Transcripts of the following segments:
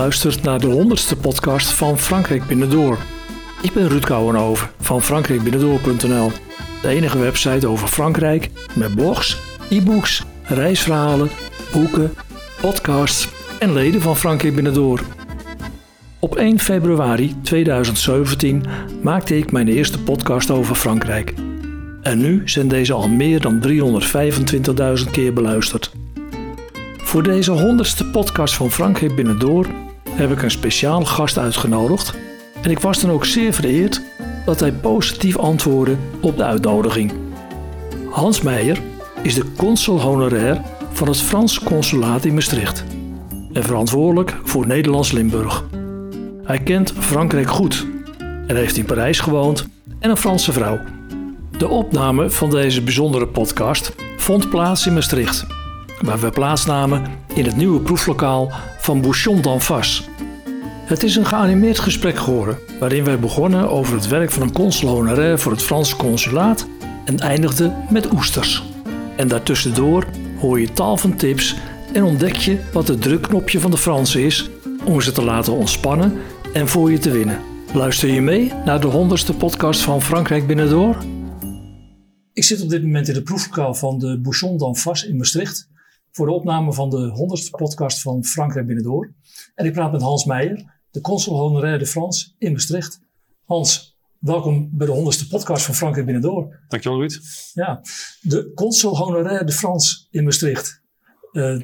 Luistert naar de honderdste podcast van Frankrijk Binnendoor. Ik ben Ruud Kouwenhoven van frankrijkbinnendoor.nl. De enige website over Frankrijk met blogs, e-books, reisverhalen, boeken, podcasts en leden van Frankrijk Binnendoor. Op 1 februari 2017 maakte ik mijn eerste podcast over Frankrijk. En nu zijn deze al meer dan 325.000 keer beluisterd. Voor deze honderdste podcast van Frankrijk Binnendoor heb ik een speciale gast uitgenodigd. En ik was dan ook zeer vereerd dat hij positief antwoordde op de uitnodiging. Hans Meijer is de consul honorair van het Frans consulaat in Maastricht en verantwoordelijk voor Nederlands Limburg. Hij kent Frankrijk goed en heeft in Parijs gewoond en een Franse vrouw. De opname van deze bijzondere podcast vond plaats in Maastricht, waar we plaatsnamen in het nieuwe proeflokaal van Bouchon d'Anfas. Het is een geanimeerd gesprek geworden, waarin wij begonnen over het werk van een consul honorair voor het Franse consulaat en eindigden met oesters. En daartussendoor hoor je tal van tips en ontdek je wat het drukknopje van de Fransen is om ze te laten ontspannen en voor je te winnen. Luister je mee naar de honderdste podcast van Frankrijk Binnendoor? Ik zit op dit moment in de proeflokaal van de Bouchon d'Anfas in Maastricht voor de opname van de honderdste podcast van Frankrijk Binnendoor. En ik praat met Hans Meijer, de consul honorair de France in Maastricht. Hans, welkom bij de honderdste podcast van Frankrijk Binnendoor. Dankjewel Ruud. Ja, de consul honorair de France in Maastricht. Uh,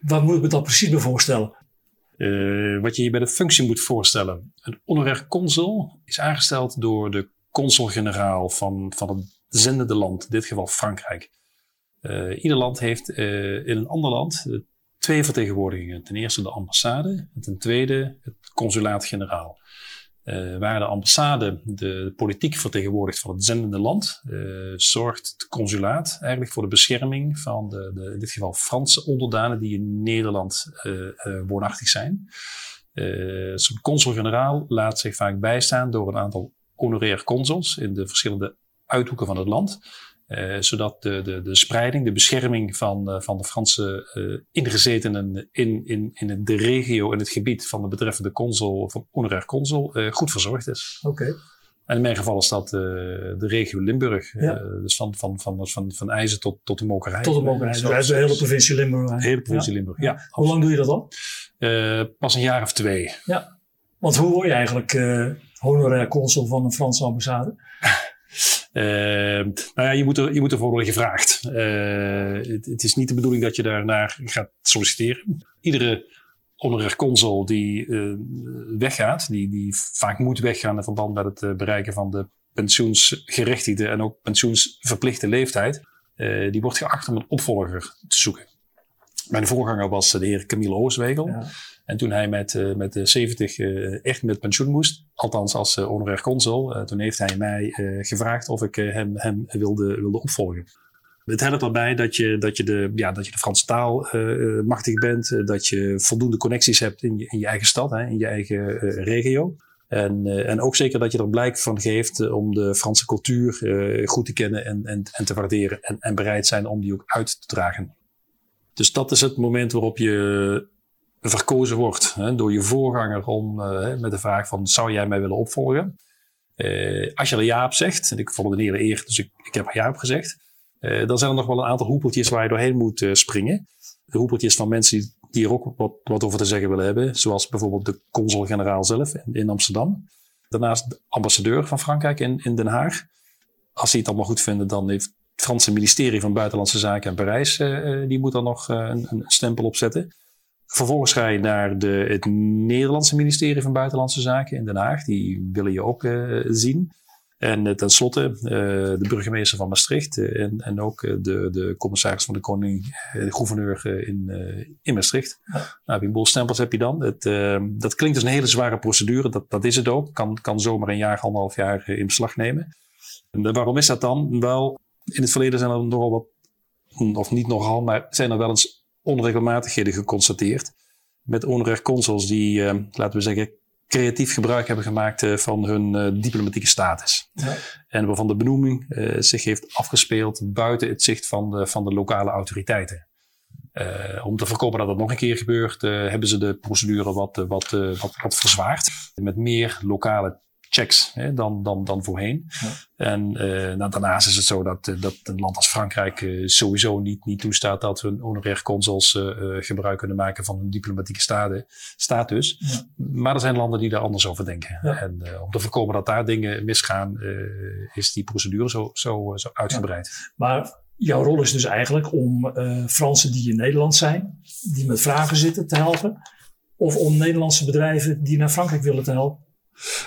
wat moet ik me dat precies bij voorstellen? Uh, wat je je bij de functie moet voorstellen. Een honorair consul is aangesteld door de consul-generaal van, van het zendende land, in dit geval Frankrijk. Uh, ieder land heeft uh, in een ander land twee vertegenwoordigingen. Ten eerste de ambassade en ten tweede het consulaat-generaal. Waar de ambassade de politiek vertegenwoordigt van het zendende land, zorgt het consulaat eigenlijk voor de bescherming van de, de in dit geval Franse onderdanen die in Nederland woonachtig zijn. Zo'n consul-generaal laat zich vaak bijstaan door een aantal honorair consuls in de verschillende uithoeken van het land. Uh, zodat de, de, de spreiding, de bescherming van, uh, van de Franse uh, ingezetenen in, in, in de regio en het gebied van de betreffende consul, of honorair consul, goed verzorgd is. Oké. Okay. En in mijn geval is dat de regio Limburg. Ja. dus van, van, van, van, van IJzer tot, tot de Mokerij. Tot de Mokerij. Dus de hele provincie Limburg. De hele provincie ja. Limburg, ja. ja. Hoe lang doe je dat al? pas een jaar of twee. Ja. Want hoe word je eigenlijk honorair consul van een Franse ambassade? Uh, nou ja, je moet, er, je moet ervoor worden gevraagd. Uh, het, het, is niet de bedoeling dat je daarnaar gaat solliciteren. Iedere honorair consul die uh, weggaat, die, die vaak moet weggaan in verband met het bereiken van de pensioensgerechtigde en ook pensioensverplichte leeftijd, die wordt geacht om een opvolger te zoeken. Mijn voorganger was de heer Camille Ooswegel. Ja. En toen hij met, uh, met de 70 uh, echt met pensioen moest, althans als uh, honorair consul, toen heeft hij mij gevraagd of ik hem, hem wilde, wilde opvolgen. Het helpt erbij dat je, dat je, de, ja, dat je de Franse taal machtig bent, dat je voldoende connecties hebt in je, in je eigen stad, hè, in je eigen regio. En, en ook zeker dat je er blijk van geeft om de Franse cultuur goed te kennen en, en, en te waarderen en, en bereid zijn om die ook uit te dragen. Dus dat is het moment waarop je verkozen wordt hè, door je voorganger om uh, met de vraag van zou jij mij willen opvolgen? Uh, als je er ja op zegt, en ik hele eer, dus ik, ik heb er ja op gezegd, uh, dan zijn er nog wel een aantal hoepeltjes waar je doorheen moet springen. De hoepeltjes van mensen die, die er ook wat, wat, over te zeggen willen hebben, zoals bijvoorbeeld de consul-generaal zelf in, in, Amsterdam. Daarnaast de ambassadeur van Frankrijk in, in Den Haag. Als die het allemaal goed vinden, dan heeft het Franse ministerie van Buitenlandse Zaken in Parijs, die moet dan nog een, een stempel opzetten. Vervolgens ga je naar de, het Nederlandse ministerie van Buitenlandse Zaken in Den Haag. Die willen je ook zien. En tenslotte de burgemeester van Maastricht en, en ook de, de commissaris van de koning, de gouverneur in, in Maastricht. Ja. Nou, een boel stempels heb je dan. Het, dat klinkt als een hele zware procedure. Dat, dat is het ook. Kan, kan zomaar een jaar, anderhalf jaar in beslag nemen. En waarom is dat dan? Wel, in het verleden zijn er nogal wat, of niet nogal, maar zijn er wel eens onregelmatigheden geconstateerd. Met honorair consuls die, uh, laten we zeggen, creatief gebruik hebben gemaakt uh, van hun uh, diplomatieke status. Ja. En waarvan de benoeming zich heeft afgespeeld buiten het zicht van de, van de lokale autoriteiten. om te voorkomen dat dat nog een keer gebeurt, hebben ze de procedure wat, wat, wat, wat verzwaard. Met meer lokale checks hè, dan, dan, dan voorheen. Ja. En uh, nou, daarnaast is het zo dat, eh, dat een land als Frankrijk uh, sowieso niet, niet toestaat dat hun honorair consuls uh, gebruik kunnen maken van hun diplomatieke stade, status. Ja. Maar er zijn landen die daar anders over denken. Ja. En om te voorkomen dat daar dingen misgaan, is die procedure zo, zo, zo uitgebreid. Maar jouw rol is dus eigenlijk om Fransen die in Nederland zijn, die met vragen zitten, te helpen. Of om Nederlandse bedrijven die naar Frankrijk willen te helpen.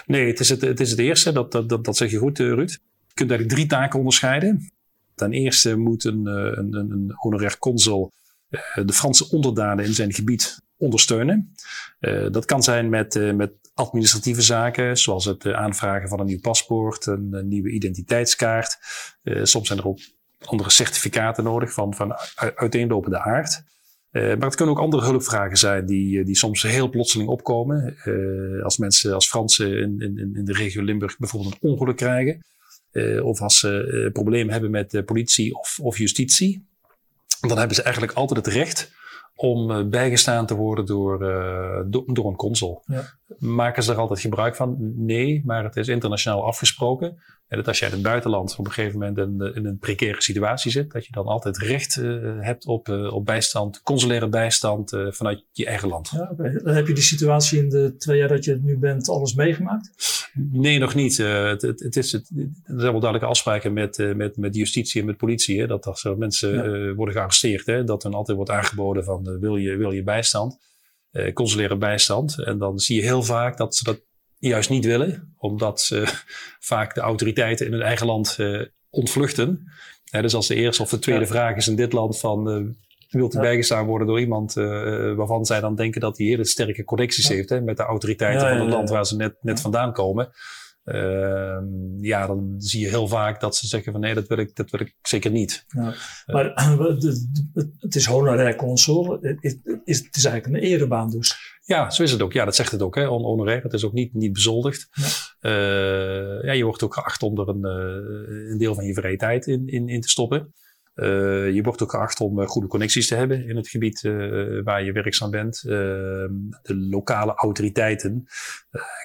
Nee, het is het, het, is het eerste. Dat, dat, dat, zeg je goed, eh, Ruud. Je kunt eigenlijk drie taken onderscheiden. Ten eerste moet een, eh, een, een honorair consul eh, de Franse onderdanen in zijn gebied ondersteunen. dat kan zijn met, met administratieve zaken, zoals het aanvragen van een nieuw paspoort, een, een nieuwe identiteitskaart. soms zijn er ook andere certificaten nodig van, van uiteenlopende aard. Uh, maar het kunnen ook andere hulpvragen zijn die, eh, die soms heel plotseling opkomen. Uh, als mensen als Fransen in, in, in de regio Limburg bijvoorbeeld een ongeluk krijgen. Of als ze problemen hebben met politie of, of justitie. Dan hebben ze eigenlijk altijd het recht om bijgestaan te worden door, door, door, een consul. Ja. Maken ze er altijd gebruik van? Nee, maar het is internationaal afgesproken. En dat als jij in het buitenland op een gegeven moment in, in een precaire situatie zit, dat je dan altijd recht uh, hebt op, uh, op bijstand, consulaire bijstand uh, vanuit je eigen land. Ja, okay. Dan heb je die situatie in de twee jaar dat je het nu bent alles meegemaakt? Nee, nog niet. het, het, het, is het, er zijn wel duidelijke afspraken met, met, met justitie en met politie. Hè, dat als mensen ja. worden gearresteerd, hè, dat er altijd wordt aangeboden van wil, je, wil je bijstand, consulaire bijstand. En dan zie je heel vaak dat ze dat juist niet willen, omdat ze vaak de autoriteiten in hun eigen land uh, ontvluchten. dus als de eerste of de tweede vraag is in dit land van uh, wilt u bijgestaan worden door iemand uh, waarvan zij dan denken dat hij hele sterke connecties heeft hè, met de autoriteiten van het land waar ze net, net vandaan komen. Uh, ja, dan zie je heel vaak dat ze zeggen van nee, dat wil ik, dat wil ik zeker niet. Ja, maar het is honorair consul. Het is, het is eigenlijk een erebaan dus. Ja, zo is het ook. Ja, dat zegt het ook. Hè. honorair. Het is ook niet, niet bezoldigd. Ja. Uh, ja, je wordt ook geacht om er een, uh, een deel van je vrije tijd in, in, in te stoppen. Uh, je wordt ook geacht om goede connecties te hebben in het gebied waar je werkzaam bent. de lokale autoriteiten,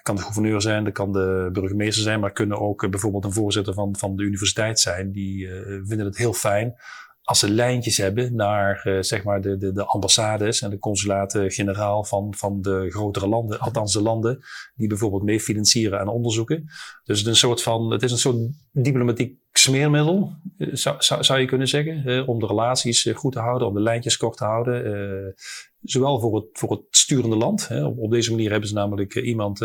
kan de gouverneur zijn, dat kan de burgemeester zijn, maar kunnen ook bijvoorbeeld een voorzitter van, van de universiteit zijn. Die vinden het heel fijn als ze lijntjes hebben naar uh, zeg maar de, de, de ambassades en de consulaten-generaal van, van de grotere landen, althans de landen die bijvoorbeeld mee financieren aan onderzoeken. Dus het is een soort van, het is een soort diplomatiek smeermiddel, eh, zou, zou, zou je kunnen zeggen, uh, om de relaties goed te houden, om de lijntjes kort te houden. zowel voor het, voor het sturende land. Hè. Op, op deze manier hebben ze namelijk iemand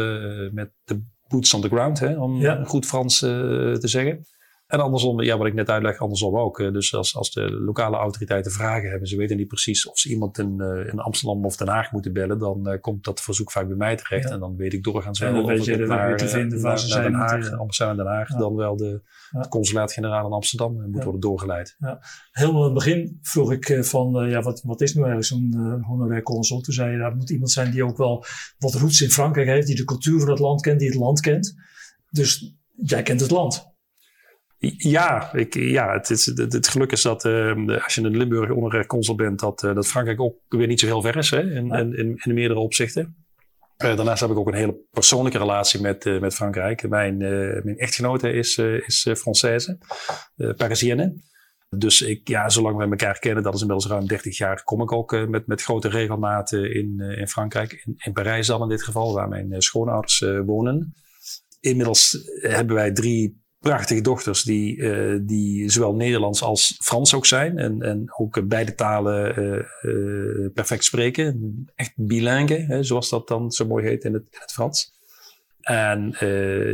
met de boots on the ground, hè, om ja. goed Frans te zeggen. En andersom, ja, wat ik net uitleg, andersom ook. Eh, dus als, als de lokale autoriteiten vragen hebben, ze weten niet precies of ze iemand in, uh, in Amsterdam of Den Haag moeten bellen, dan uh, komt dat verzoek vaak bij mij terecht. En dan weet ik doorgaans wel of de naar, te vinden naar, naar Den Haag, ambassade Den Haag, ja. dan wel de, ja. consulaat-generaal in Amsterdam moet worden doorgeleid. Ja. Helemaal in het begin vroeg ik van, ja, wat, wat is nu eigenlijk zo'n honorair consul? Toen zei je, dat moet iemand zijn die ook wel wat roots in Frankrijk heeft, die de cultuur van het land kent, die het land kent. Dus jij kent het land. Ja, ik, ja het, is, het, het geluk is dat uh, als je een Limburg onder consul bent, dat, uh, dat Frankrijk ook weer niet zo heel ver is hè, in, ja. in, in, in, meerdere opzichten. Uh, daarnaast heb ik ook een hele persoonlijke relatie met, met Frankrijk. Mijn, mijn echtgenote is, is Française, Parisienne. Dus ik, ja, zolang we elkaar kennen, dat is inmiddels ruim 30 jaar, kom ik ook met, met grote regelmaat in, in Frankrijk. In, in Parijs dan in dit geval, waar mijn schoonouders wonen. Inmiddels hebben wij drie prachtige dochters die, uh, die zowel Nederlands als Frans ook zijn. En, en ook beide talen uh, uh, perfect spreken. Echt bilingue, hè, zoals dat dan zo mooi heet in het, in het Frans. En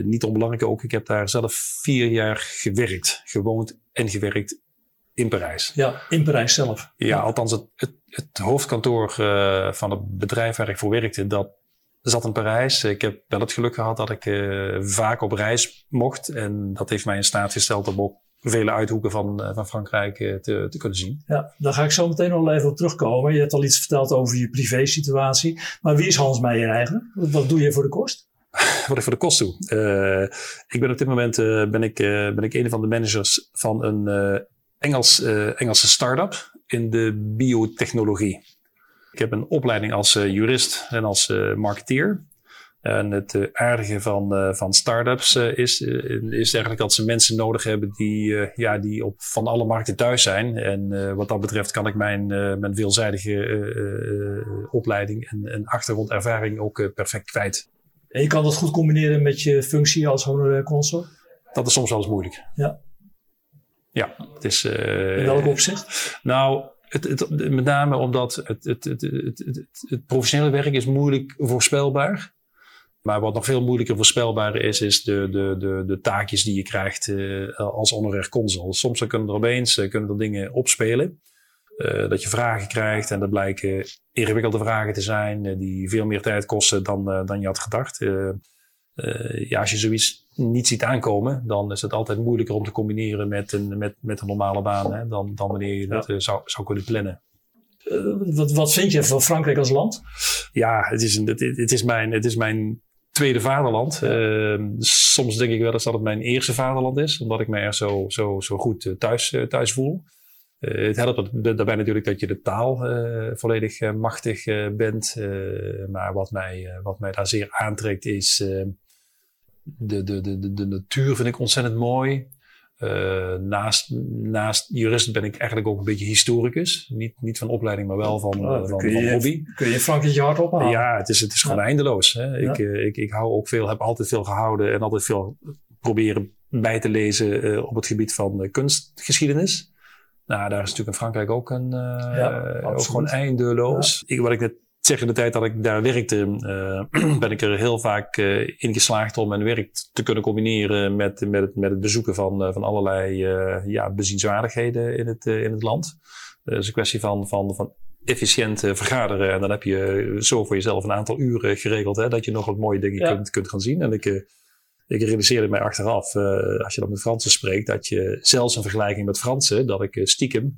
niet onbelangrijk ook, ik heb daar zelf vier jaar gewerkt, gewoond en gewerkt in Parijs. Ja, in Parijs zelf. Ja, althans het, het, het hoofdkantoor van het bedrijf waar ik voor werkte, dat zat in Parijs. Ik heb wel het geluk gehad dat ik uh, vaak op reis mocht. En dat heeft mij in staat gesteld om ook vele uithoeken van, uh, van Frankrijk uh, te, te kunnen zien. Ja, daar ga ik zo meteen nog even op terugkomen. Je hebt al iets verteld over je privé situatie. Maar wie is Hans Meijer eigenlijk? Wat doe je voor de kost? Wat ik voor de kost doe. ik ben op dit moment ben ik, ben ik een van de managers van een Engels, Engelse start-up in de biotechnologie. Ik heb een opleiding als uh, jurist en als uh, marketeer. En het uh, aardige van, van start-ups is, is eigenlijk dat ze mensen nodig hebben die, ja, die op van alle markten thuis zijn. En wat dat betreft kan ik mijn, mijn veelzijdige opleiding en, en achtergrondervaring ook perfect kwijt. En je kan dat goed combineren met je functie als honorair consul? Dat is soms wel eens moeilijk. Ja. Ja, het is... In welk opzicht? Nou, het, het, met name omdat het, het, het, professionele werk is moeilijk voorspelbaar. Maar wat nog veel moeilijker voorspelbaar is, is de, de, de, de taakjes die je krijgt uh, als honorair consul. Soms kunnen er opeens uh, kunnen dingen opspelen. Uh, dat je vragen krijgt en dat blijken ingewikkelde vragen te zijn die veel meer tijd kosten dan, dan je had gedacht. ja, als je zoiets niet ziet aankomen, dan is het altijd moeilijker om te combineren met een, met, met een normale baan hè, dan, dan wanneer je dat zou, zou kunnen plannen. wat, wat vind je van Frankrijk als land? Ja, het is, een, het, het is, mijn, het is mijn tweede vaderland. Uh, soms denk ik wel eens dat het mijn eerste vaderland is, omdat ik me er zo, zo, zo goed uh, thuis, thuis voel. Eh, het helpt daarbij natuurlijk dat je de taal volledig machtig bent. maar wat mij, wat mij daar zeer aantrekt is de, de, de, de natuur vind ik ontzettend mooi. Uh, naast, naast jurist ben ik eigenlijk ook een beetje historicus. Niet, niet van opleiding, maar wel van, oh, van, van hobby. Kun je Frankrijk je hart ophalen? Ja, het is, het is gewoon ja. eindeloos. Hè. Ja. Ik, uh, ik, ik hou ook veel, heb altijd veel gehouden en altijd veel proberen bij te lezen op het gebied van kunstgeschiedenis. Nou, daar is natuurlijk in Frankrijk ook, een, ja, ook gewoon eindeloos. Ik, wat ik net zeg, in de tijd dat ik daar werkte, uh, ben ik er heel vaak uh, in geslaagd om mijn werk te kunnen combineren met, met, het, met het bezoeken van, uh, van allerlei ja, bezienswaardigheden in het, in het land. Het is een kwestie van, van, van efficiënt vergaderen. En dan heb je zo voor jezelf een aantal uren geregeld hè, dat je nog wat mooie dingen ja. kunt, kunt gaan zien. En ik, ik realiseerde mij achteraf, als je dan met Fransen spreekt, dat je zelfs in vergelijking met Fransen, dat ik stiekem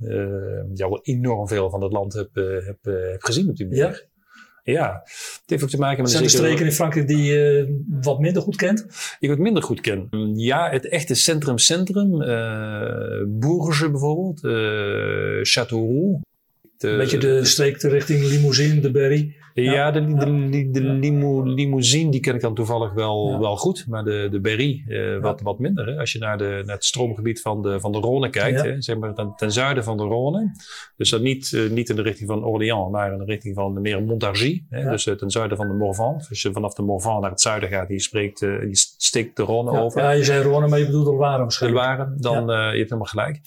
jou wel enorm veel van het land heb, heb, heb gezien op die manier. Ja. Het heeft ook te maken met... Zijn er streken in Frankrijk die je uh, wat minder goed kent? Die ik wat minder goed ken. Ja, het echte centrum-centrum. Uh, Bourges bijvoorbeeld. Uh, Châteauroux. Een beetje de streek richting Limousine, de Berry. Ja, de, de, de, limo, limousine die ken ik dan toevallig wel, wel goed. Maar de, de Berry uh, wat, wat minder. Hè? Als je naar, de, naar het stroomgebied van de, van de Rhône kijkt. Hè? Zeg maar ten, ten, zuiden van de Rhône. Dus dat niet, uh, niet in de richting van Orléans, maar in de richting van de meer Montargis. Hè? Dus uh, ten zuiden van de Morvan. Als je vanaf de Morvan naar het zuiden gaat, die, spreekt, die steekt de Rhône over. Ja, je zei Rhône, maar je bedoelt Loire waarschijnlijk. Loire, dan je hebt helemaal gelijk.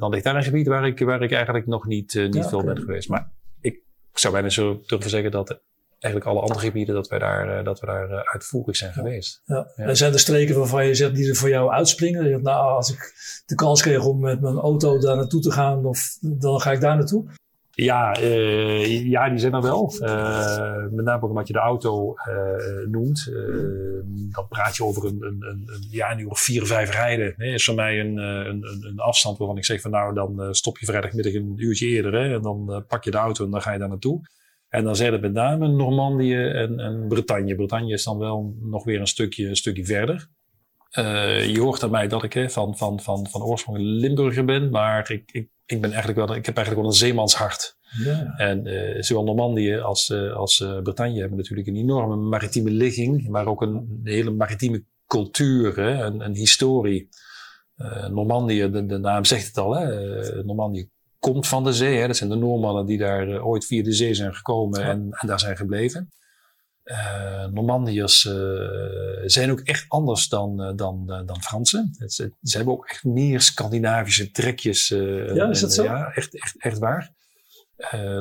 dan ligt daar een gebied waar ik, waar ik eigenlijk nog niet, niet veel ben geweest. Maar ik zou bijna zo durven zeggen dat eigenlijk alle andere gebieden dat wij daar, dat we daar uitvoerig zijn geweest. Ja. Ja. En zijn er streken waarvan je zegt die er voor jou uitspringen? Je zegt, nou, als ik de kans kreeg om met mijn auto daar naartoe te gaan, of, dan ga ik daar naartoe? Ja, uh, ja, die zijn er wel. Uh, met name omdat je de auto uh, noemt. dan praat je over een, een, een, een ja, uur of vier, vijf rijden. Nee, is voor mij een, een, een, afstand waarvan ik zeg van nou, dan stop je vrijdagmiddag een uurtje eerder. Hè, en dan pak je de auto en dan ga je daar naartoe. En dan zijn het met name Normandië en, en Bretagne. Bretagne is dan wel nog weer een stukje, een stukje verder. Je hoort aan mij dat ik hè, van, van, van, van oorsprong Limburger ben, maar ik, ik, ik, ben eigenlijk wel, ik heb eigenlijk wel een zeemanshart. Ja. En uh, zowel Normandië als, uh, als Bretagne hebben natuurlijk een enorme maritieme ligging, maar ook een hele maritieme cultuur, hè, een, een historie. Normandië, de, de, naam zegt het al, hè, Normandië komt van de zee. Hè. Dat zijn de Noormannen die daar ooit via de zee zijn gekomen ja. en, en daar zijn gebleven. Uh, Normandiërs uh, zijn ook echt anders dan, uh, dan, dan Fransen. Het, ze, hebben ook echt meer Scandinavische trekjes. ja, is dat zo? Ja, echt, echt, echt waar.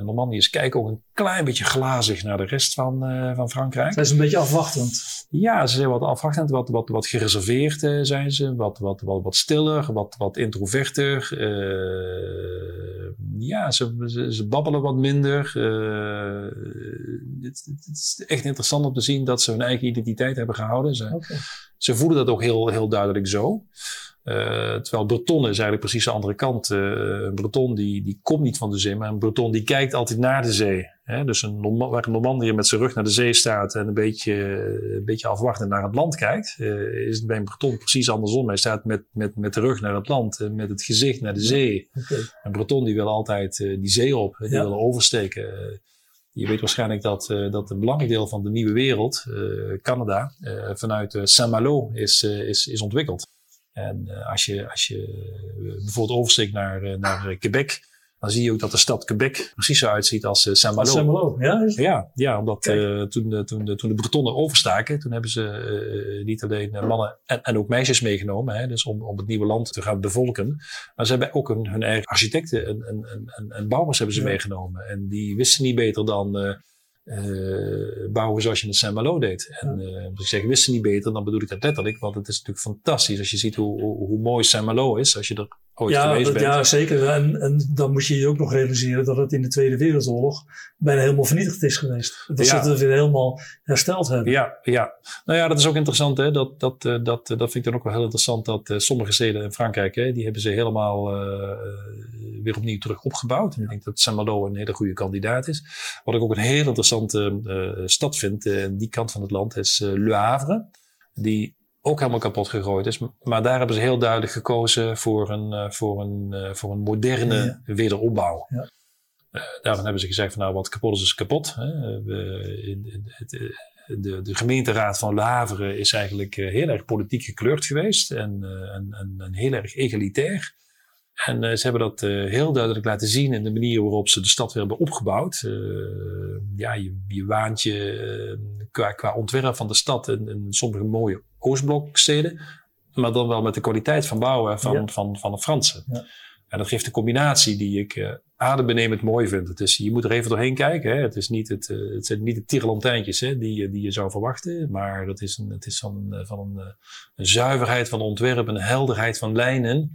Normandiërs kijken ook een klein beetje glazig naar de rest van, van Frankrijk. Zijn ze een beetje afwachtend? Ja, ze zijn wat afwachtend, wat, wat, wat gereserveerd zijn ze. Wat, wat, wat, wat stiller, wat, wat introverter. ja, ze, ze, ze, babbelen wat minder. Het, het, is echt interessant om te zien dat ze hun eigen identiteit hebben gehouden. Ze, okay. ze voelen dat ook heel, heel duidelijk zo. Uh, terwijl Breton is eigenlijk precies de andere kant. Uh, een Breton die, die komt niet van de zee, maar een Breton die kijkt altijd naar de zee. Hè? Dus een, Norma- waar een Normandiër met zijn rug naar de zee staat en een beetje, een beetje afwachtend naar het land kijkt, eh, is het bij een Breton precies andersom. Hij staat met, met, met de rug naar het land, en met het gezicht naar de zee. Een Breton die wil altijd eh, die zee op, die Ja. wil oversteken. Eh, je weet waarschijnlijk dat, eh, dat een belangrijk deel van de nieuwe wereld, eh, Canada, eh, vanuit eh, Saint-Malo is, eh, is, is ontwikkeld. En eh, als je, als je eh, bijvoorbeeld oversteekt naar, eh, naar Quebec, dan zie je ook dat de stad Quebec precies zo uitziet als Saint-Malo. Saint-Malo, ja? Ja, ja omdat toen, de- toen, de, toen de Bretonnen overstaken, toen hebben ze niet alleen mannen en, en ook meisjes meegenomen, hè, dus om, om het nieuwe land te gaan bevolken. Maar ze hebben ook hun, hun eigen architecten en, en, en, en, bouwers hebben ze Ja. meegenomen. En die wisten niet beter dan eh, bouwen zoals je in Saint-Malo deed. En eh, als ik zeg wisten niet beter, dan bedoel ik dat letterlijk, want het is natuurlijk fantastisch als je ziet hoe, hoe, hoe mooi Saint-Malo is, als je er ooit Ja, geweest dat- bent. ja, zeker. En, en dan moet je je ook nog realiseren dat het in de Tweede Wereldoorlog bijna helemaal vernietigd is geweest. Dat Ja. ze het weer helemaal hersteld hebben. Ja, ja. Nou ja, dat is ook interessant. Hè? Dat, dat, eh, dat, eh, dat vind ik dan ook wel heel interessant. Dat eh, sommige steden in Frankrijk, hè, die hebben ze helemaal weer opnieuw terug opgebouwd. En ik denk dat Saint-Malo een hele goede kandidaat is. Wat ik ook een heel interessante stad vind, aan die kant van het land, is Le Havre. Die ook helemaal kapot gegooid is. Maar daar hebben ze heel duidelijk gekozen voor een, eh, voor een, eh, voor een moderne Ja. wederopbouw. Ja. Eh, daarvan hebben ze gezegd van nou wat kapot is, is kapot. Hè. We, het, de, de gemeenteraad van Le Havre is eigenlijk heel erg politiek gekleurd geweest en, en, en, en heel erg egalitair. En ze hebben dat heel duidelijk laten zien in de manier waarop ze de stad weer hebben opgebouwd. Ja, je, je waant je qua, qua ontwerp van de stad in, in sommige mooie Oostbloksteden, maar dan wel met de kwaliteit van bouwen van, Ja. van, van de Fransen. Ja. En dat geeft een combinatie die ik eh adembenemend mooi vind. Het is, je moet er even doorheen kijken. Hè. Het, is niet het, eh, het zijn niet de tierenlantijntjes hè, die, je- die je zou verwachten. Maar het is, een, het is van, eh, van een, een zuiverheid van ontwerp, een helderheid van lijnen.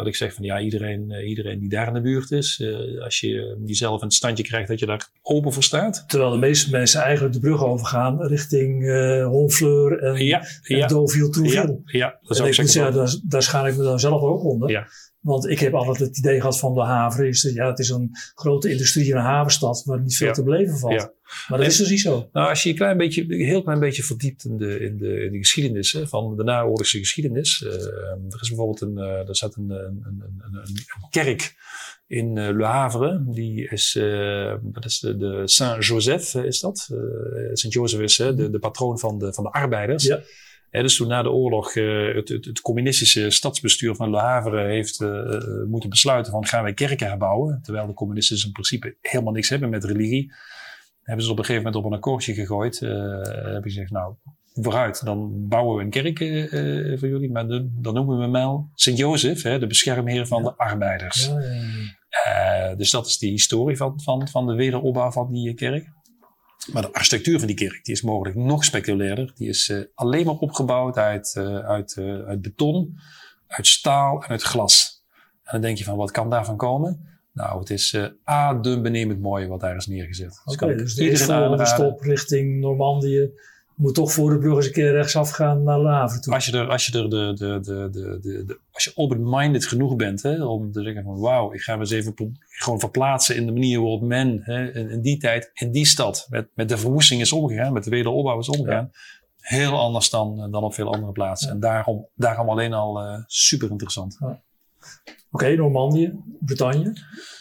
Dat ik zeg van ja, iedereen, eh, iedereen die daar in de buurt is, eh, als je jezelf in het standje krijgt dat je daar open voor staat. Terwijl de meeste mensen eigenlijk de brug overgaan richting eh Honfleur en, Ja, en ja, Deauville-Trouville. ja, ja. Dat En zou ik zeggen. daar, daar schaam ik me dan zelf ook onder. Ja. Want ik heb altijd het idee gehad van de haven. Is, ja, het is een grote industrie en een havenstad waar niet veel Ja. te beleven valt. Ja. Maar dat En- is dus niet zo. Nou, als je een klein beetje, een heel klein beetje verdiept in de, in de, in de geschiedenis hè, van de naoorlogse geschiedenis. eh, er is bijvoorbeeld een, er staat een, een, een, een, een kerk in eh, Le Havre. Die is, dat is de, de Saint-Joseph, is dat? Sint-Joseph is hè, de, de patroon van de, van de arbeiders. Ja. Dus toen na de oorlog eh, het, het, het communistische stadsbestuur van Le Havre heeft eh, eh, moeten besluiten van gaan wij kerken herbouwen. Terwijl de communisten dus in principe helemaal niks hebben met religie hebben ze op een gegeven moment op een akkoordje gegooid. Hebben ze gezegd, nou, vooruit, dan bouwen we een kerk voor jullie. Maar de- dan noemen we hem wel Sint-Jozef, de beschermheer van de arbeiders. Ja, ja, ja. Dus dat is de historie van, van, van de wederopbouw van die kerk. Maar de architectuur van die kerk die is mogelijk nog spectaculairder. Die is eh, alleen maar opgebouwd uit, eh, uit, eh, uit beton, uit staal en uit glas. En dan denk je van, wat kan daarvan komen? Nou, het is eh adembenemend mooi wat daar is neergezet. Oké, kan ik dus de aanraden. stop richting Normandië moet toch voor de brug eens een keer rechtsaf gaan naar Havre toe. Als je er, als je er de, de, de, de, de, de- als je open-minded genoeg bent, hè, om te zeggen van wauw, ik ga me eens even gewoon verplaatsen in de manier waarop men hè, in, in die tijd, in die stad, met, met de verwoesting is omgegaan, met de wederopbouw is omgegaan. Heel anders dan, dan op veel andere plaatsen. Ja. En daarom, daarom alleen al eh, super interessant. Oké, Normandië, Bretagne.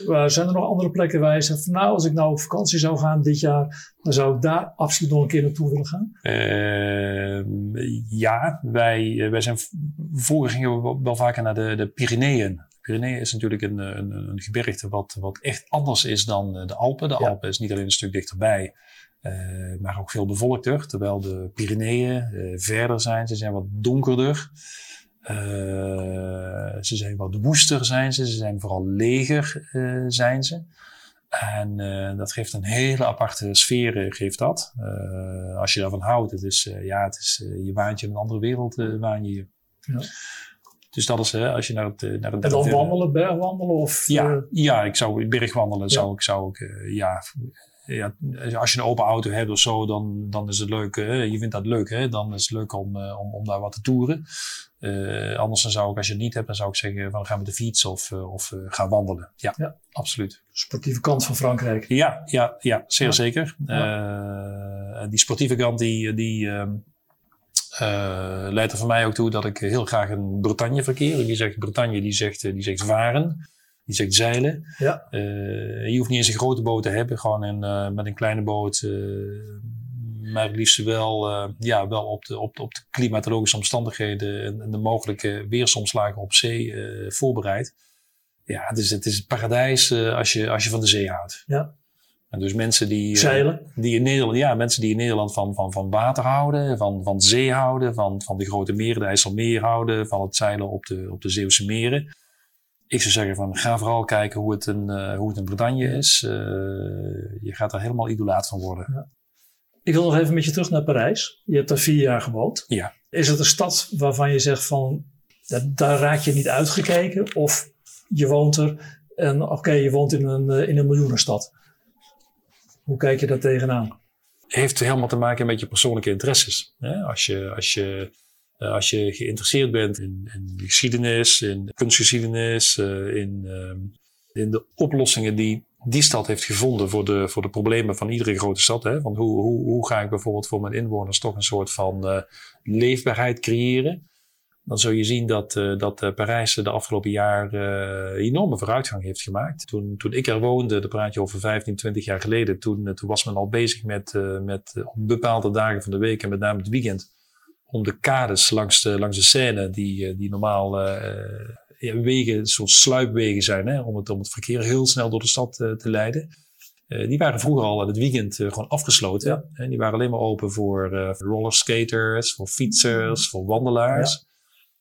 Maar zijn er nog andere plekken waar je zegt van nou, als ik nou op vakantie zou gaan dit jaar, dan zou ik daar absoluut nog een keer naartoe willen gaan? Ehm, ja, wij, eh, wij zijn, vroeger gingen we wel, vaker naar de, de Pyreneeën. Pyreneeën is natuurlijk een, een, een gebergte wat, wat echt anders is dan eh, de Alpen. De Ja. Alpen is niet alleen een stuk dichterbij, eh, maar ook veel bevolkter. Terwijl de Pyreneeën verder zijn, ze zijn wat donkerder. Eh, ze zijn wat woester zijn ze, ze zijn vooral leger eh, zijn ze. En eh, dat geeft een hele aparte sfeer, geeft dat. Als je daarvan houdt, het is, ja, het is, je waant je in een andere wereld, waan je je. Ja. Dus dat is, hè, als je naar het... naar het En dan wandelen, bergwandelen of... Ja, ja, ik zou bergwandelen, Ja. zou ik, zou ik, ja, ja, als je een open auto hebt of zo, dan, dan is het leuk. Hè? Je vindt dat leuk, hè? dan is het leuk om, om, om daar wat te toeren. anders dan zou ik, als je het niet hebt, dan zou ik zeggen van ga met de fiets of, of ga wandelen. Ja, ja, absoluut. Sportieve kant van Frankrijk. Ja, ja, ja zeer zeker. die sportieve kant die, die, ehm, uh, leidt er voor mij ook toe dat ik heel graag in Bretagne verkeer. Die zegt Bretagne, die zegt, die zegt varen, die zegt zeilen. Ja. Uh, je hoeft niet eens een grote boot te hebben, gewoon een, uh, met een kleine boot. maar het liefst wel, ja, wel op, de, op, de, op de klimatologische omstandigheden en, en de mogelijke weersomslagen op zee voorbereid. Ja, het is, het is het paradijs als, je, als je van de zee houdt. Ja. En dus mensen die, eh, Zeilen. die in Nederland, ja, mensen die in Nederland van, van, van water houden, van, van zee houden, van, van de grote meren, de IJsselmeer houden, van het zeilen op de, op de Zeeuwse meren. Ik zou zeggen van ga vooral kijken hoe het in, uh, hoe het in Bretagne is. Uh, je gaat er helemaal idolaat van worden. Ja. Ik wil nog even met je terug naar Parijs. Je hebt daar vier jaar gewoond. Ja. Is het een stad waarvan je zegt van daar raak je niet uitgekeken? Of je woont er en oké, je woont in een, in een miljoenenstad? Hoe kijk je daar tegenaan? Heeft helemaal te maken met je persoonlijke interesses. Als, je, als, je, eh, als je geïnteresseerd bent in, geschiedenis, in kunstgeschiedenis, eh, in, ehm, in de oplossingen die die stad heeft gevonden voor de, voor de problemen van iedere grote stad. Hè? Want hoe, hoe, hoe ga ik bijvoorbeeld voor mijn inwoners toch een soort van leefbaarheid creëren? dan zul je zien dat, dat Parijs de afgelopen jaar enorme vooruitgang heeft gemaakt. Toen, toen ik er woonde, dat praat je over 15, 20 jaar geleden, toen, toen was men al bezig met, met op bepaalde dagen van de week en met name het weekend, om de kades langs de, langs de Seine, die, die normaal ja, wegen, soort sluipwegen zijn, hè, om, het, om het verkeer heel snel door de stad te leiden. die waren vroeger al aan het weekend gewoon afgesloten. Ja. En die waren alleen maar open voor rollerskaters, voor fietsers, voor wandelaars.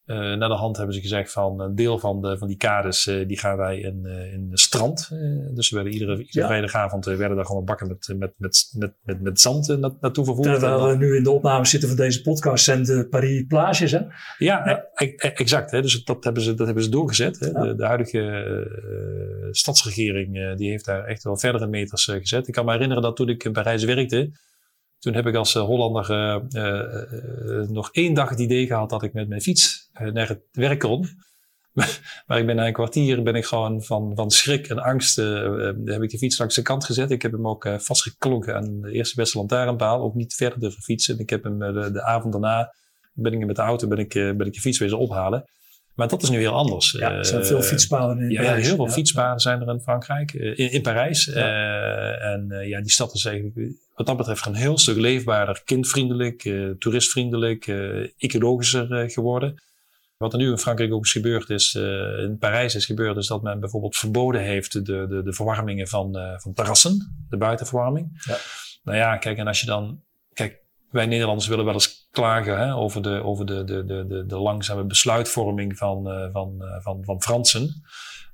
Uh, naar de hand hebben ze gezegd van een deel van, de, van die kades uh, die gaan wij in, uh, in de strand. dus we werden iedere, iedere ja. vrijdagavond werden daar gewoon bakken met, met, met, met, met, met zand na, naartoe vervoerd. Terwijl we nu in de opname zitten van deze podcast zijn de Paris plages hè? Ja, ja. E exact. Hè? Dus dat hebben ze, dat hebben ze doorgezet. Hè? Ja. De, de, huidige stadsregering die heeft daar echt wel verdere meters gezet. Ik kan me herinneren dat toen ik in Parijs werkte toen heb ik als Hollander nog één dag het idee gehad dat ik met mijn fiets naar het werk kon. maar ik ben na een kwartier ben ik gewoon van, van schrik en angst heb ik de fiets langs de kant gezet. Ik heb hem ook vastgeklonken aan de eerste beste lantaarnpaal. Ook niet verder durven fietsen. Ik heb hem de, de avond daarna ben ik met de auto ben ik, ben ik de fiets wezen ophalen. Maar dat is nu heel anders. Ja, er zijn veel fietspaden in ja, Parijs. Ja, heel veel fietspaden zijn er in Frankrijk, in, in Parijs. Ja. en ja, die stad is eigenlijk wat dat betreft een heel stuk leefbaarder, kindvriendelijk, uh, toeristvriendelijk, uh, ecologischer uh, geworden. Wat er nu in Frankrijk ook is gebeurd is, in Parijs is gebeurd, is dat men bijvoorbeeld verboden heeft de, de, de verwarmingen van, van terrassen, de buitenverwarming. Ja. Nou ja, kijk, en als je dan, kijk, wij Nederlanders willen wel eens klagen hè, over, de, over de, de, de, de, de langzame besluitvorming van, van, van, van Fransen.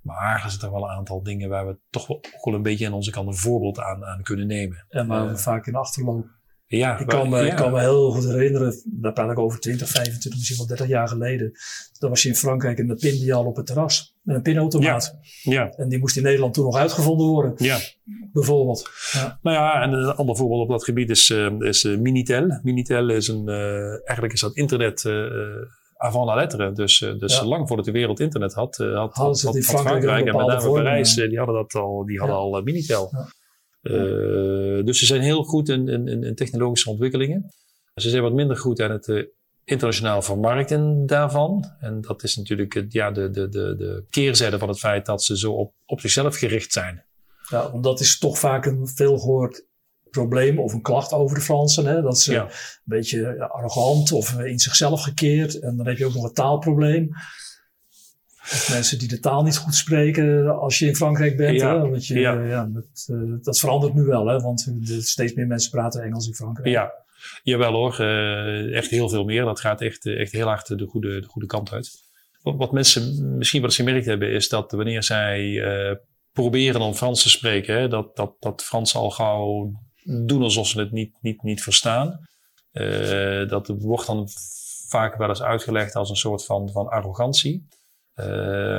Maar er zitten wel een aantal dingen waar we toch wel, ook wel een beetje aan onze kant een voorbeeld aan, aan kunnen nemen. En waar we vaak in achterlopen. Ja, ik, kan me, ja. ik kan me heel goed herinneren, daar praat ik over 20, 25, misschien wel 30 jaar geleden. Dan was je in Frankrijk in de pindial op het terras. Met een pinautomaat. Ja. ja. En die moest in Nederland toen nog uitgevonden worden. Ja. Bijvoorbeeld. Ja. Nou ja, en een ander voorbeeld op dat gebied is, uh, is uh, Minitel. Minitel is een, uh, eigenlijk is dat internet avant la lettre. Dus, dus ja. lang voordat de wereld internet had, had, had, had, had Frankrijk en met name Parijs, die hadden dat al, die hadden ja. al Minitel. Ja. dus ze zijn heel goed in, in, in, technologische ontwikkelingen. Ze zijn wat minder goed aan het internationaal vermarkten daarvan. En dat is natuurlijk ja, de, de, de, de keerzijde van het feit dat ze zo op, op zichzelf gericht zijn. Ja, want dat is toch vaak een veel gehoord probleem of een klacht over de Fransen. Hè? Dat ze een beetje arrogant of in zichzelf gekeerd. En dan heb je ook nog een taalprobleem. Of mensen die de taal niet goed spreken als je in Frankrijk bent. Ja. Hè? Want je, ja. ja dat, uh, dat, verandert nu wel, hè? want steeds meer mensen praten Engels in Frankrijk. Ja, jawel hoor. Uh, echt heel veel meer. Dat gaat echt, echt heel hard de goede, de goede kant uit. Wat, wat mensen misschien wel eens gemerkt hebben, is dat wanneer zij uh, proberen om Frans te spreken, hè, dat, dat, dat Frans al gauw doen alsof ze het niet, niet, niet verstaan. Uh, dat wordt dan vaak wel eens uitgelegd als een soort van, van arrogantie. Uh,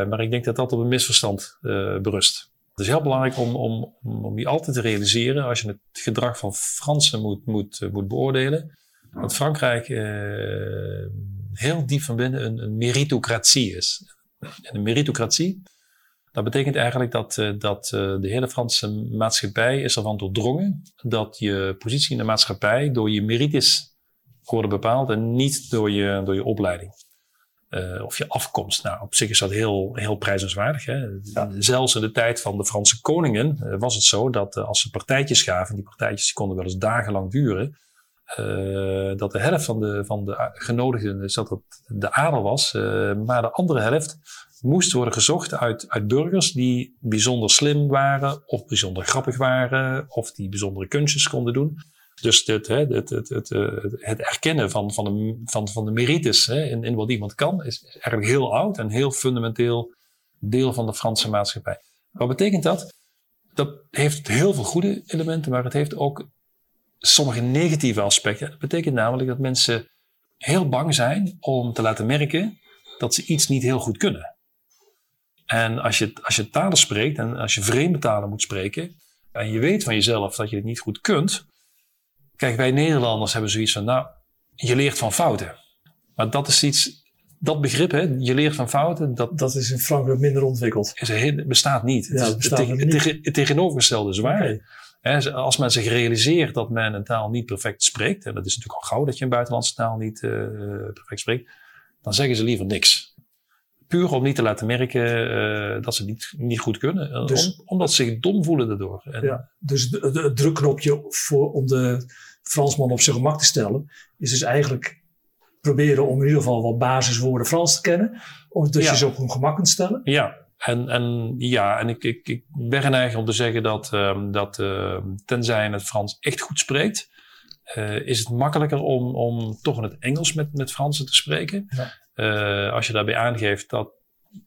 maar ik denk dat dat op een misverstand uh, berust. Het is heel belangrijk om, om, om je altijd te realiseren als je het gedrag van Fransen moet, moet, moet beoordelen. Dat Frankrijk eh, heel diep van binnen een, een meritocratie is. En een meritocratie, dat betekent eigenlijk dat, dat de hele Franse maatschappij is ervan doordrongen dat je positie in de maatschappij door je merites worden bepaald en niet door je, door je opleiding. Uh, of je afkomst. Nou, op zich is dat heel, heel prijzenswaardig. Hè? Ja. Zelfs in de tijd van de Franse koningen uh, was het zo dat uh, als ze partijtjes gaven, die partijtjes konden wel eens dagenlang duren, dat de helft van de, van de genodigden dus dat het de adel was, maar de andere helft moest worden gezocht uit, uit burgers die bijzonder slim waren, of bijzonder grappig waren, of die bijzondere kunstjes konden doen. Dus het, het, het, het, het, het erkennen van, van, de, van, van de merites hè, in, in wat iemand kan, is eigenlijk heel oud en heel fundamenteel deel van de Franse maatschappij. Wat betekent dat? Dat heeft heel veel goede elementen, maar het heeft ook sommige negatieve aspecten. Dat betekent namelijk dat mensen heel bang zijn om te laten merken dat ze iets niet heel goed kunnen. En als je, als je talen spreekt en als je vreemde talen moet spreken en je weet van jezelf dat je het niet goed kunt, Kijk, wij Nederlanders hebben zoiets van, nou, je leert van fouten. Maar dat is iets, dat begrip, hè, je leert van fouten, dat, dat is in Frankrijk minder ontwikkeld. Is er, bestaat niet. Ja, het, bestaat het, niet. het, tegenovergestelde is waar. Okay. als men zich realiseert dat men een taal niet perfect spreekt, en dat is natuurlijk al gauw dat je een buitenlandse taal niet uh, perfect spreekt, dan zeggen ze liever niks. Puur om niet te laten merken uh, dat ze niet, niet goed kunnen. Dus, om, omdat ze zich dom voelen daardoor. En, ja, dus het drukknopje voor, om de Fransman op zijn gemak te stellen, is dus eigenlijk proberen om in ieder geval wat basiswoorden Frans te kennen. Omdat ja. je ze op hun gemak kunt stellen. Ja, en, en, ja, en ik, ik, ik ben geneigd om te zeggen dat, um, dat uh, tenzij het Frans echt goed spreekt, uh, is het makkelijker om, om toch in het Engels met, met Fransen te spreken. Ja. Uh, als je daarbij aangeeft dat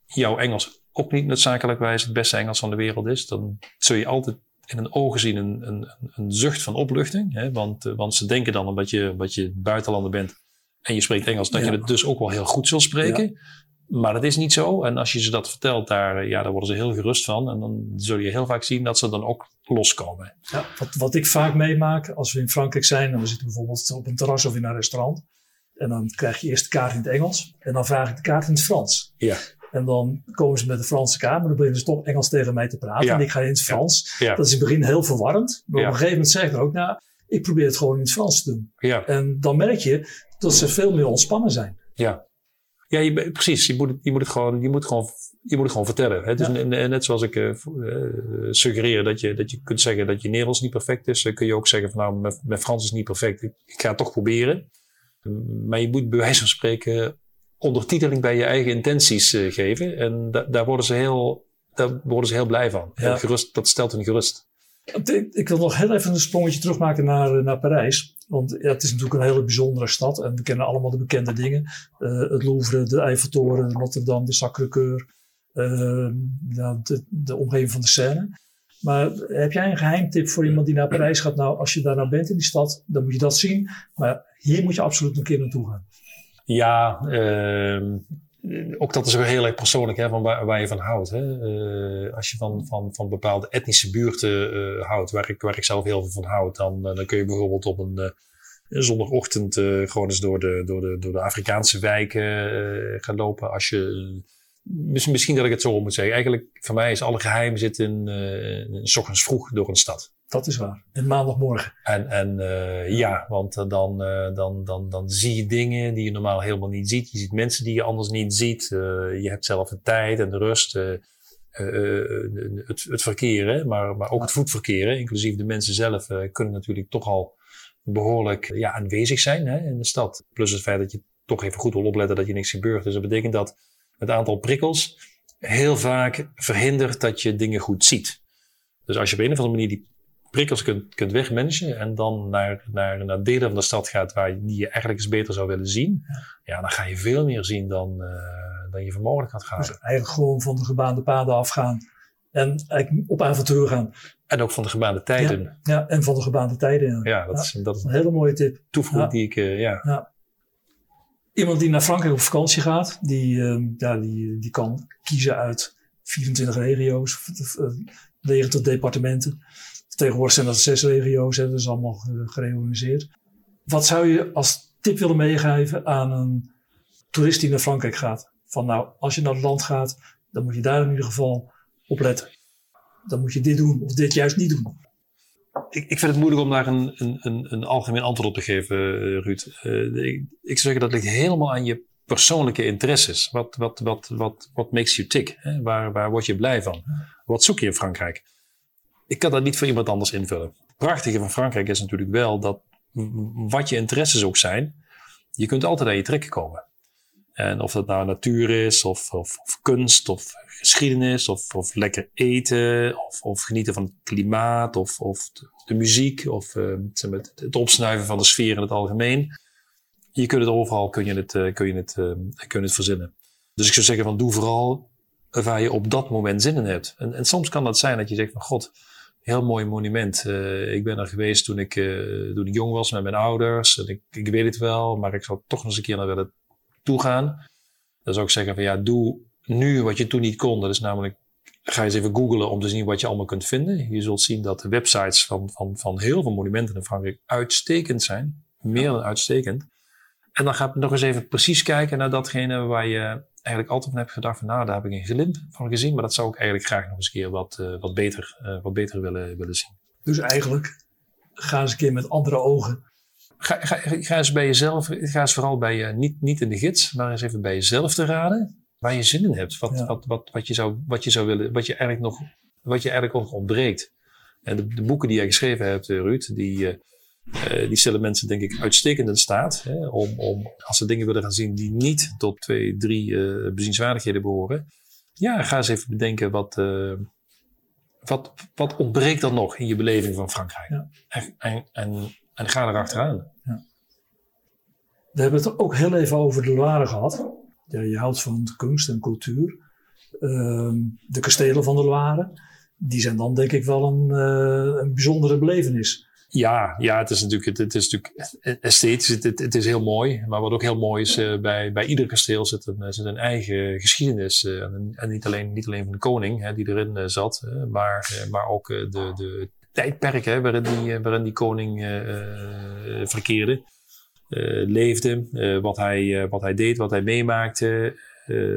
jouw Engels ook niet noodzakelijkwijs het beste Engels van de wereld is, dan zul je altijd in hun ogen zien een, een, een zucht van opluchting. Hè? Want, uh, want ze denken dan omdat je, omdat je buitenlander bent en je spreekt Engels, dat ja. je het dus ook wel heel goed zult spreken. Ja. Maar dat is niet zo. En als je ze dat vertelt, daar, ja, daar worden ze heel gerust van. En dan zul je heel vaak zien dat ze dan ook loskomen. Ja, wat, wat ik vaak meemaak als we in Frankrijk zijn en we zitten bijvoorbeeld op een terras of in een restaurant. En dan krijg je eerst de kaart in het Engels. En dan vraag ik de kaart in het Frans. Ja. En dan komen ze met de Franse kaart. Maar dan beginnen ze toch Engels tegen mij te praten. Ja. En ik ga in het Frans. Ja. Dat is in het begin heel verwarrend. Maar op een gegeven moment zeg ik ook, nou, ik probeer het gewoon in het Frans te doen. Ja. En dan merk je dat ze veel meer ontspannen zijn. Ja. Ja, je, precies. Je moet, het, je, moet het gewoon, je, moet gewoon, je moet het gewoon vertellen. Hè? Dus net zoals ik uh, suggereer dat je, dat je kunt zeggen dat je Nederlands niet perfect is, dan kun je ook zeggen van nou, mijn, mijn Frans is niet perfect. Ik, ik ga het toch proberen. Maar je moet bij wijze van spreken ondertiteling bij je eigen intenties uh, geven. En da daar, worden ze heel, daar worden ze heel blij van. Ja. Gerust, dat stelt hen gerust. Ik wil nog heel even een sprongetje terugmaken naar, naar Parijs. Want ja, het is natuurlijk een hele bijzondere stad. En we kennen allemaal de bekende dingen. Uh, het Louvre, de Eiffeltoren, Notre Dame, de Sacré-Cœur. Uh, ja, de, de omgeving van de Seine. Maar heb jij een geheimtip voor iemand die naar Parijs gaat? Nou, als je daar nou bent in die stad, dan moet je dat zien. Maar hier moet je absoluut een keer naartoe gaan. Ja, uh, ook dat is weer heel erg persoonlijk, hè, van waar, waar je van houdt. Hè. Uh, als je van, van, van bepaalde etnische buurten uh, houdt, waar ik, waar ik zelf heel veel van houd, dan, dan kun je bijvoorbeeld op een zondagochtend gewoon eens door de, door de, door de Afrikaanse wijken gaan lopen. Als je Misschien dat ik het zo moet zeggen. Eigenlijk, voor mij is alle geheim zit in, uh, in s ochtends vroeg door een stad. Dat is waar. En maandagmorgen. En, en uh, ja, want uh, dan, uh, dan, dan, dan zie je dingen die je normaal helemaal niet ziet. Je ziet mensen die je anders niet ziet. je hebt zelf de tijd en de rust. het, het verkeer, hè? Maar, maar ook het voetverkeer, hè? inclusief de mensen zelf, kunnen natuurlijk toch al behoorlijk ja, aanwezig zijn hè, in de stad. Plus het feit dat je toch even goed wil opletten dat je niks gebeurt. Dus dat betekent dat het aantal prikkels heel vaak verhindert dat je dingen goed ziet. Dus als je op een of andere manier die prikkels kunt, kunt wegmanagen en dan naar, naar, naar delen van de stad gaat waar je, die je eigenlijk eens beter zou willen zien, ja, dan ga je veel meer zien dan, uh, dan je voor mogelijk had gaan. Dus eigenlijk gewoon van de gebaande paden afgaan en eigenlijk op avontuur gaan. En ook van de gebaande tijden. Ja, ja en van de gebaande tijden. Ja, dat, Is, dat is een hele mooie tip. Toevoeging die ik, uh, ja. Iemand die naar Frankrijk op vakantie gaat, die, ja, die, die kan kiezen uit 24 regio's. 90 departementen. Tegenwoordig zijn dat zes regio's, hè, dat is allemaal gereorganiseerd. Wat zou je als tip willen meegeven aan een toerist die naar Frankrijk gaat? Van nou, als je naar het land gaat, dan moet je daar in ieder geval op letten. Dan moet je dit doen of dit juist niet doen. Ik, ik vind het moeilijk om daar een, een, een, een algemeen antwoord op te geven, uh, Ruud. Uh, ik, ik zou zeggen dat ligt helemaal aan je persoonlijke interesses. Wat, wat, wat, wat, wat makes you tick? Hè? Waar, waar word je blij van? Wat zoek je in Frankrijk? Ik kan dat niet voor iemand anders invullen. Het prachtige van Frankrijk is natuurlijk wel dat wat je interesses ook zijn, je kunt altijd aan je trekken komen. En of dat nou natuur is, of, of, of kunst, of geschiedenis, of, of lekker eten, of, of genieten van het klimaat, of, of de, muziek, of uh, het, opsnuiven van de sfeer in het algemeen. Je kunt het overal kun je het, uh, kun je het, uh, kun je het verzinnen. Dus ik zou zeggen van doe vooral waar je op dat moment zin in hebt. En, en soms kan dat zijn dat je zegt van god, heel mooi monument. Ik ben er geweest toen ik, toen ik jong was met mijn ouders. En ik, ik weet het wel, maar ik zou toch nog eens een keer naar willen toegaan. Dan zou ik zeggen van ja, doe nu wat je toen niet kon. Dat is namelijk, ga eens even googlen om te zien wat je allemaal kunt vinden. Je zult zien dat de websites van, van, van heel veel monumenten in Frankrijk uitstekend zijn. Meer dan uitstekend. En dan ga ik nog eens even precies kijken naar datgene waar je eigenlijk altijd van heb gedacht van nou, daar heb ik een glimp van gezien. Maar dat zou ik eigenlijk graag nog eens een keer wat, uh, wat, beter, uh, wat beter willen, willen zien. Dus eigenlijk ga eens een keer met andere ogen. Ga, ga, ga eens bij jezelf, ga eens vooral bij je, niet, niet in de gids, maar eens even bij jezelf te raden. Waar je zin in hebt. Wat, ja. wat, wat, wat, je zou, wat je zou willen, wat je eigenlijk nog, wat je eigenlijk nog ontbreekt. En de, de boeken die jij geschreven hebt, Ruud, die, uh, die stellen mensen denk ik uitstekend in staat hè, om, om als ze dingen willen gaan zien die niet tot twee, drie uh, bezienswaardigheden behoren. Ja, ga eens even bedenken wat, uh, wat, wat ontbreekt dan nog in je beleving van Frankrijk. Ja. En, en, en, en, ga erachteraan. Ja. We hebben het ook heel even over de Loire gehad. Ja, je houdt van kunst en cultuur. Uh, de kastelen van de Loire, die zijn dan denk ik wel een, een bijzondere belevenis. Ja, ja het, is natuurlijk, het, het is natuurlijk esthetisch, het, het, het, is heel mooi. Maar wat ook heel mooi is, uh, bij, bij ieder kasteel zit een, zit een eigen geschiedenis. Uh, en, en, niet, alleen, niet alleen van de koning hè, die erin uh, zat, maar, maar ook de, de tijdperk hè, waarin, die, waarin die koning verkeerde. leefde, wat, hij, wat hij deed, wat hij meemaakte.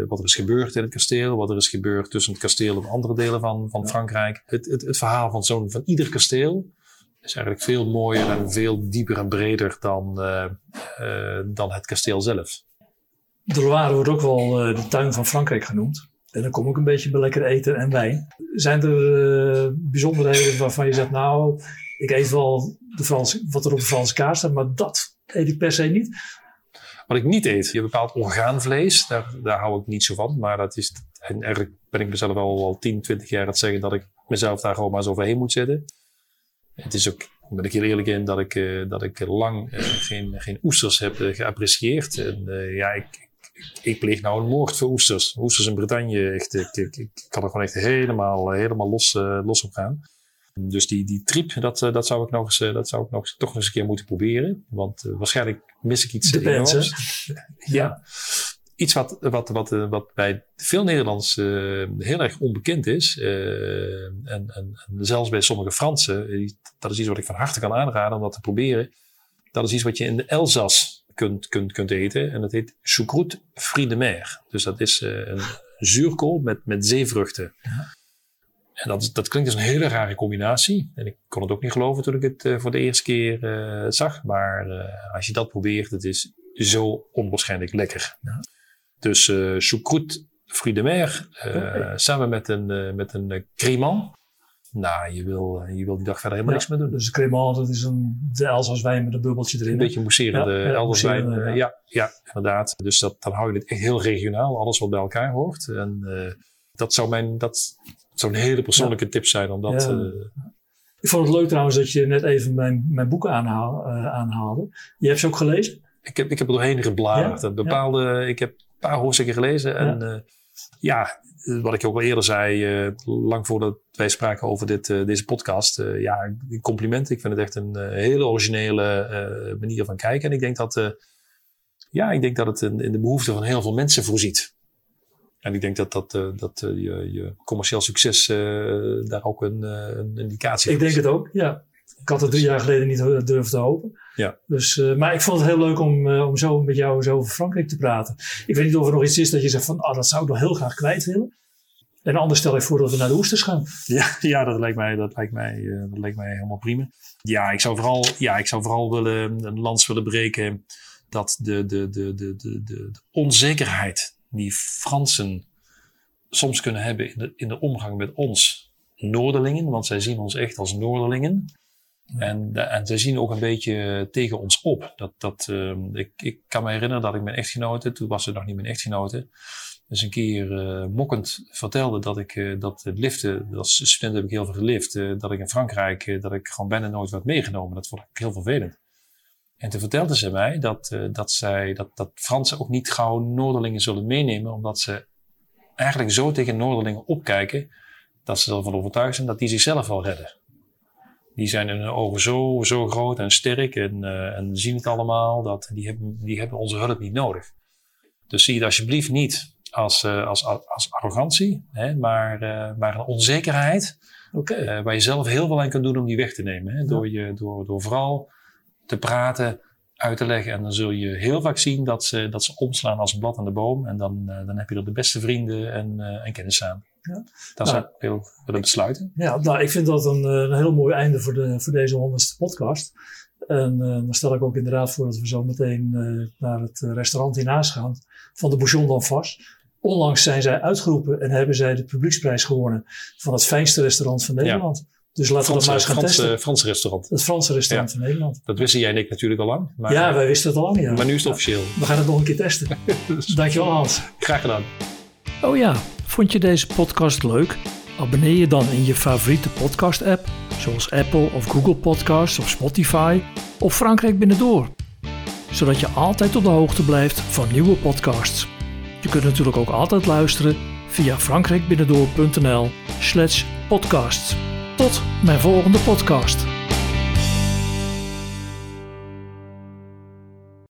wat er is gebeurd in het kasteel, wat er is gebeurd tussen het kasteel en andere delen van, van Frankrijk. Het, het, het verhaal van, zo'n, van ieder kasteel is eigenlijk veel mooier en veel dieper en breder dan, uh, uh, dan het kasteel zelf. De Loire wordt ook wel de tuin van Frankrijk genoemd. En dan kom ik een beetje bij lekker eten en wijn. Zijn er bijzonderheden waarvan je zegt, nou, ik eet wel de Frans, wat er op de Franse kaart staat, maar dat eet ik per se niet? Wat ik niet eet, je bepaalt orgaanvlees, daar, daar hou ik niet zo van. Maar dat is, en eigenlijk ben ik mezelf al, al 10, 20 jaar aan het zeggen dat ik mezelf daar gewoon maar zo overheen moet zitten. Het is ook, ben ik heel eerlijk in, dat ik, uh, dat ik lang uh, geen, geen oesters heb geapprecieerd. En ja, ik, ik, pleeg nou een moord voor oesters. Oesters in Bretagne, echt, ik, ik, ik kan er gewoon echt helemaal, helemaal los, los op gaan. Dus die, die trip, dat, dat zou ik nog eens, dat zou ik nog, toch nog eens een keer moeten proberen. Want waarschijnlijk mis ik iets enorms. ja iets wat, wat, wat, wat bij veel Nederlanders uh, heel erg onbekend is. Uh, en, en, en, zelfs bij sommige Fransen. Dat is iets wat ik van harte kan aanraden om dat te proberen. Dat is iets wat je in de Elzas kunt, kunt, kunt eten. En dat heet choucroute fruits de mer. Dus dat is uh, een zuurkool met, met zeevruchten. Ja. En dat, dat klinkt als een hele rare combinatie. En ik kon het ook niet geloven toen ik het voor de eerste keer zag. Maar als je dat probeert, het is zo onwaarschijnlijk lekker. Ja. Dus choucroute fruits de mer, okay. samen met een, met een crémant. Nou, je wil, je wil die dag verder helemaal ja, niks meer doen. Dus de crémant, dat is een, de met een bubbeltje erin. Een beetje mousserende ja, Elsass wijn. Ja. ja. Ja, inderdaad. Dus dat, dan hou je het echt heel regionaal, alles wat bij elkaar hoort. En dat zou mijn, dat zou een hele persoonlijke tip zijn om dat... Ik vond het leuk trouwens dat je net even mijn, mijn boek aanhaal, aanhaalde. Je hebt ze ook gelezen? Ik heb, ik heb er doorheen gebladerd. Bepaalde, Ik heb paar hoofdstukken gelezen. En ja. Uh, wat ik ook al eerder zei, uh, lang voordat wij spraken over dit, uh, deze podcast. ja, complimenten. Ik vind het echt een hele originele manier van kijken. En ik denk dat, ja, ik denk dat het in, in, de behoefte van heel veel mensen voorziet. En ik denk dat, dat, uh, dat uh, je, je, commercieel succes uh, daar ook een, een indicatie Ik denk het ook, ja. Ik had het drie jaar geleden niet durven te hopen. Ja. Dus, maar ik vond het heel leuk om, om zo met jou zo over Frankrijk te praten. Ik weet niet of er nog iets is dat je zegt van, ah, dat zou ik nog heel graag kwijt willen. En anders stel ik voor dat we naar de oesters gaan. Ja, ja dat, lijkt mij, dat, lijkt mij, dat lijkt mij helemaal prima. Ja, ik zou vooral, ja, ik zou vooral willen, een lans willen breken dat de, de, de, de, de, de onzekerheid die Fransen soms kunnen hebben in de, in de omgang met ons Noorderlingen, want zij zien ons echt als Noorderlingen. En, en zij zien ook een beetje tegen ons op. Dat, dat, uh, ik, ik kan me herinneren dat ik mijn echtgenote, toen was ze nog niet mijn echtgenote, dus een keer uh, mokkend vertelde dat ik uh, dat het liften, als student heb ik heel veel gelift, dat ik in Frankrijk, dat ik gewoon bijna nooit werd meegenomen. Dat vond ik heel vervelend. En toen vertelde ze mij dat, dat, zij, dat, dat Fransen ook niet gauw Noorderlingen zullen meenemen, omdat ze eigenlijk zo tegen Noorderlingen opkijken, dat ze ervan overtuigd zijn dat die zichzelf wel redden. Die zijn in hun ogen zo, zo groot en sterk en, en zien het allemaal, dat die hebben, die hebben onze hulp niet nodig. Dus zie het alsjeblieft niet als, uh, als, als arrogantie, hè, maar, uh, maar een onzekerheid. Okay. Waar je zelf heel veel aan kan doen om die weg te nemen. Hè, door, je, door, door vooral te praten, uit te leggen. En dan zul je heel vaak zien dat ze, dat ze omslaan als een blad aan de boom. En dan, dan heb je er de beste vrienden en, en kennis aan. Ja. Dat zou ik wil, willen besluiten. Ja, nou, ik vind dat een, een heel mooi einde voor, de, voor deze honderdste podcast. En uh, dan stel ik ook inderdaad voor dat we zo meteen uh, naar het restaurant hiernaast gaan van de Bouchon d'Enfas. Onlangs zijn zij uitgeroepen en hebben zij de publieksprijs gewonnen van het fijnste restaurant van Nederland. Ja. Dus laten Frans, we dat maar eens gaan Frans, testen. Uh, Frans restaurant. Het Franse restaurant ja. van Nederland. Dat wisten jij en ik natuurlijk al lang. Maar, ja, wij wisten het al lang. Ja. Maar nu is het officieel. We gaan het nog een keer testen. Dankjewel Hans. Graag gedaan. Oh ja, vond je deze podcast leuk? Abonneer je dan in je favoriete podcast app, zoals Apple of Google Podcasts of Spotify of Frankrijk Binnendoor. Zodat je altijd op de hoogte blijft van nieuwe podcasts. Je kunt natuurlijk ook altijd luisteren via frankrijkbinnendoor.nl slash podcasts. Tot mijn volgende podcast.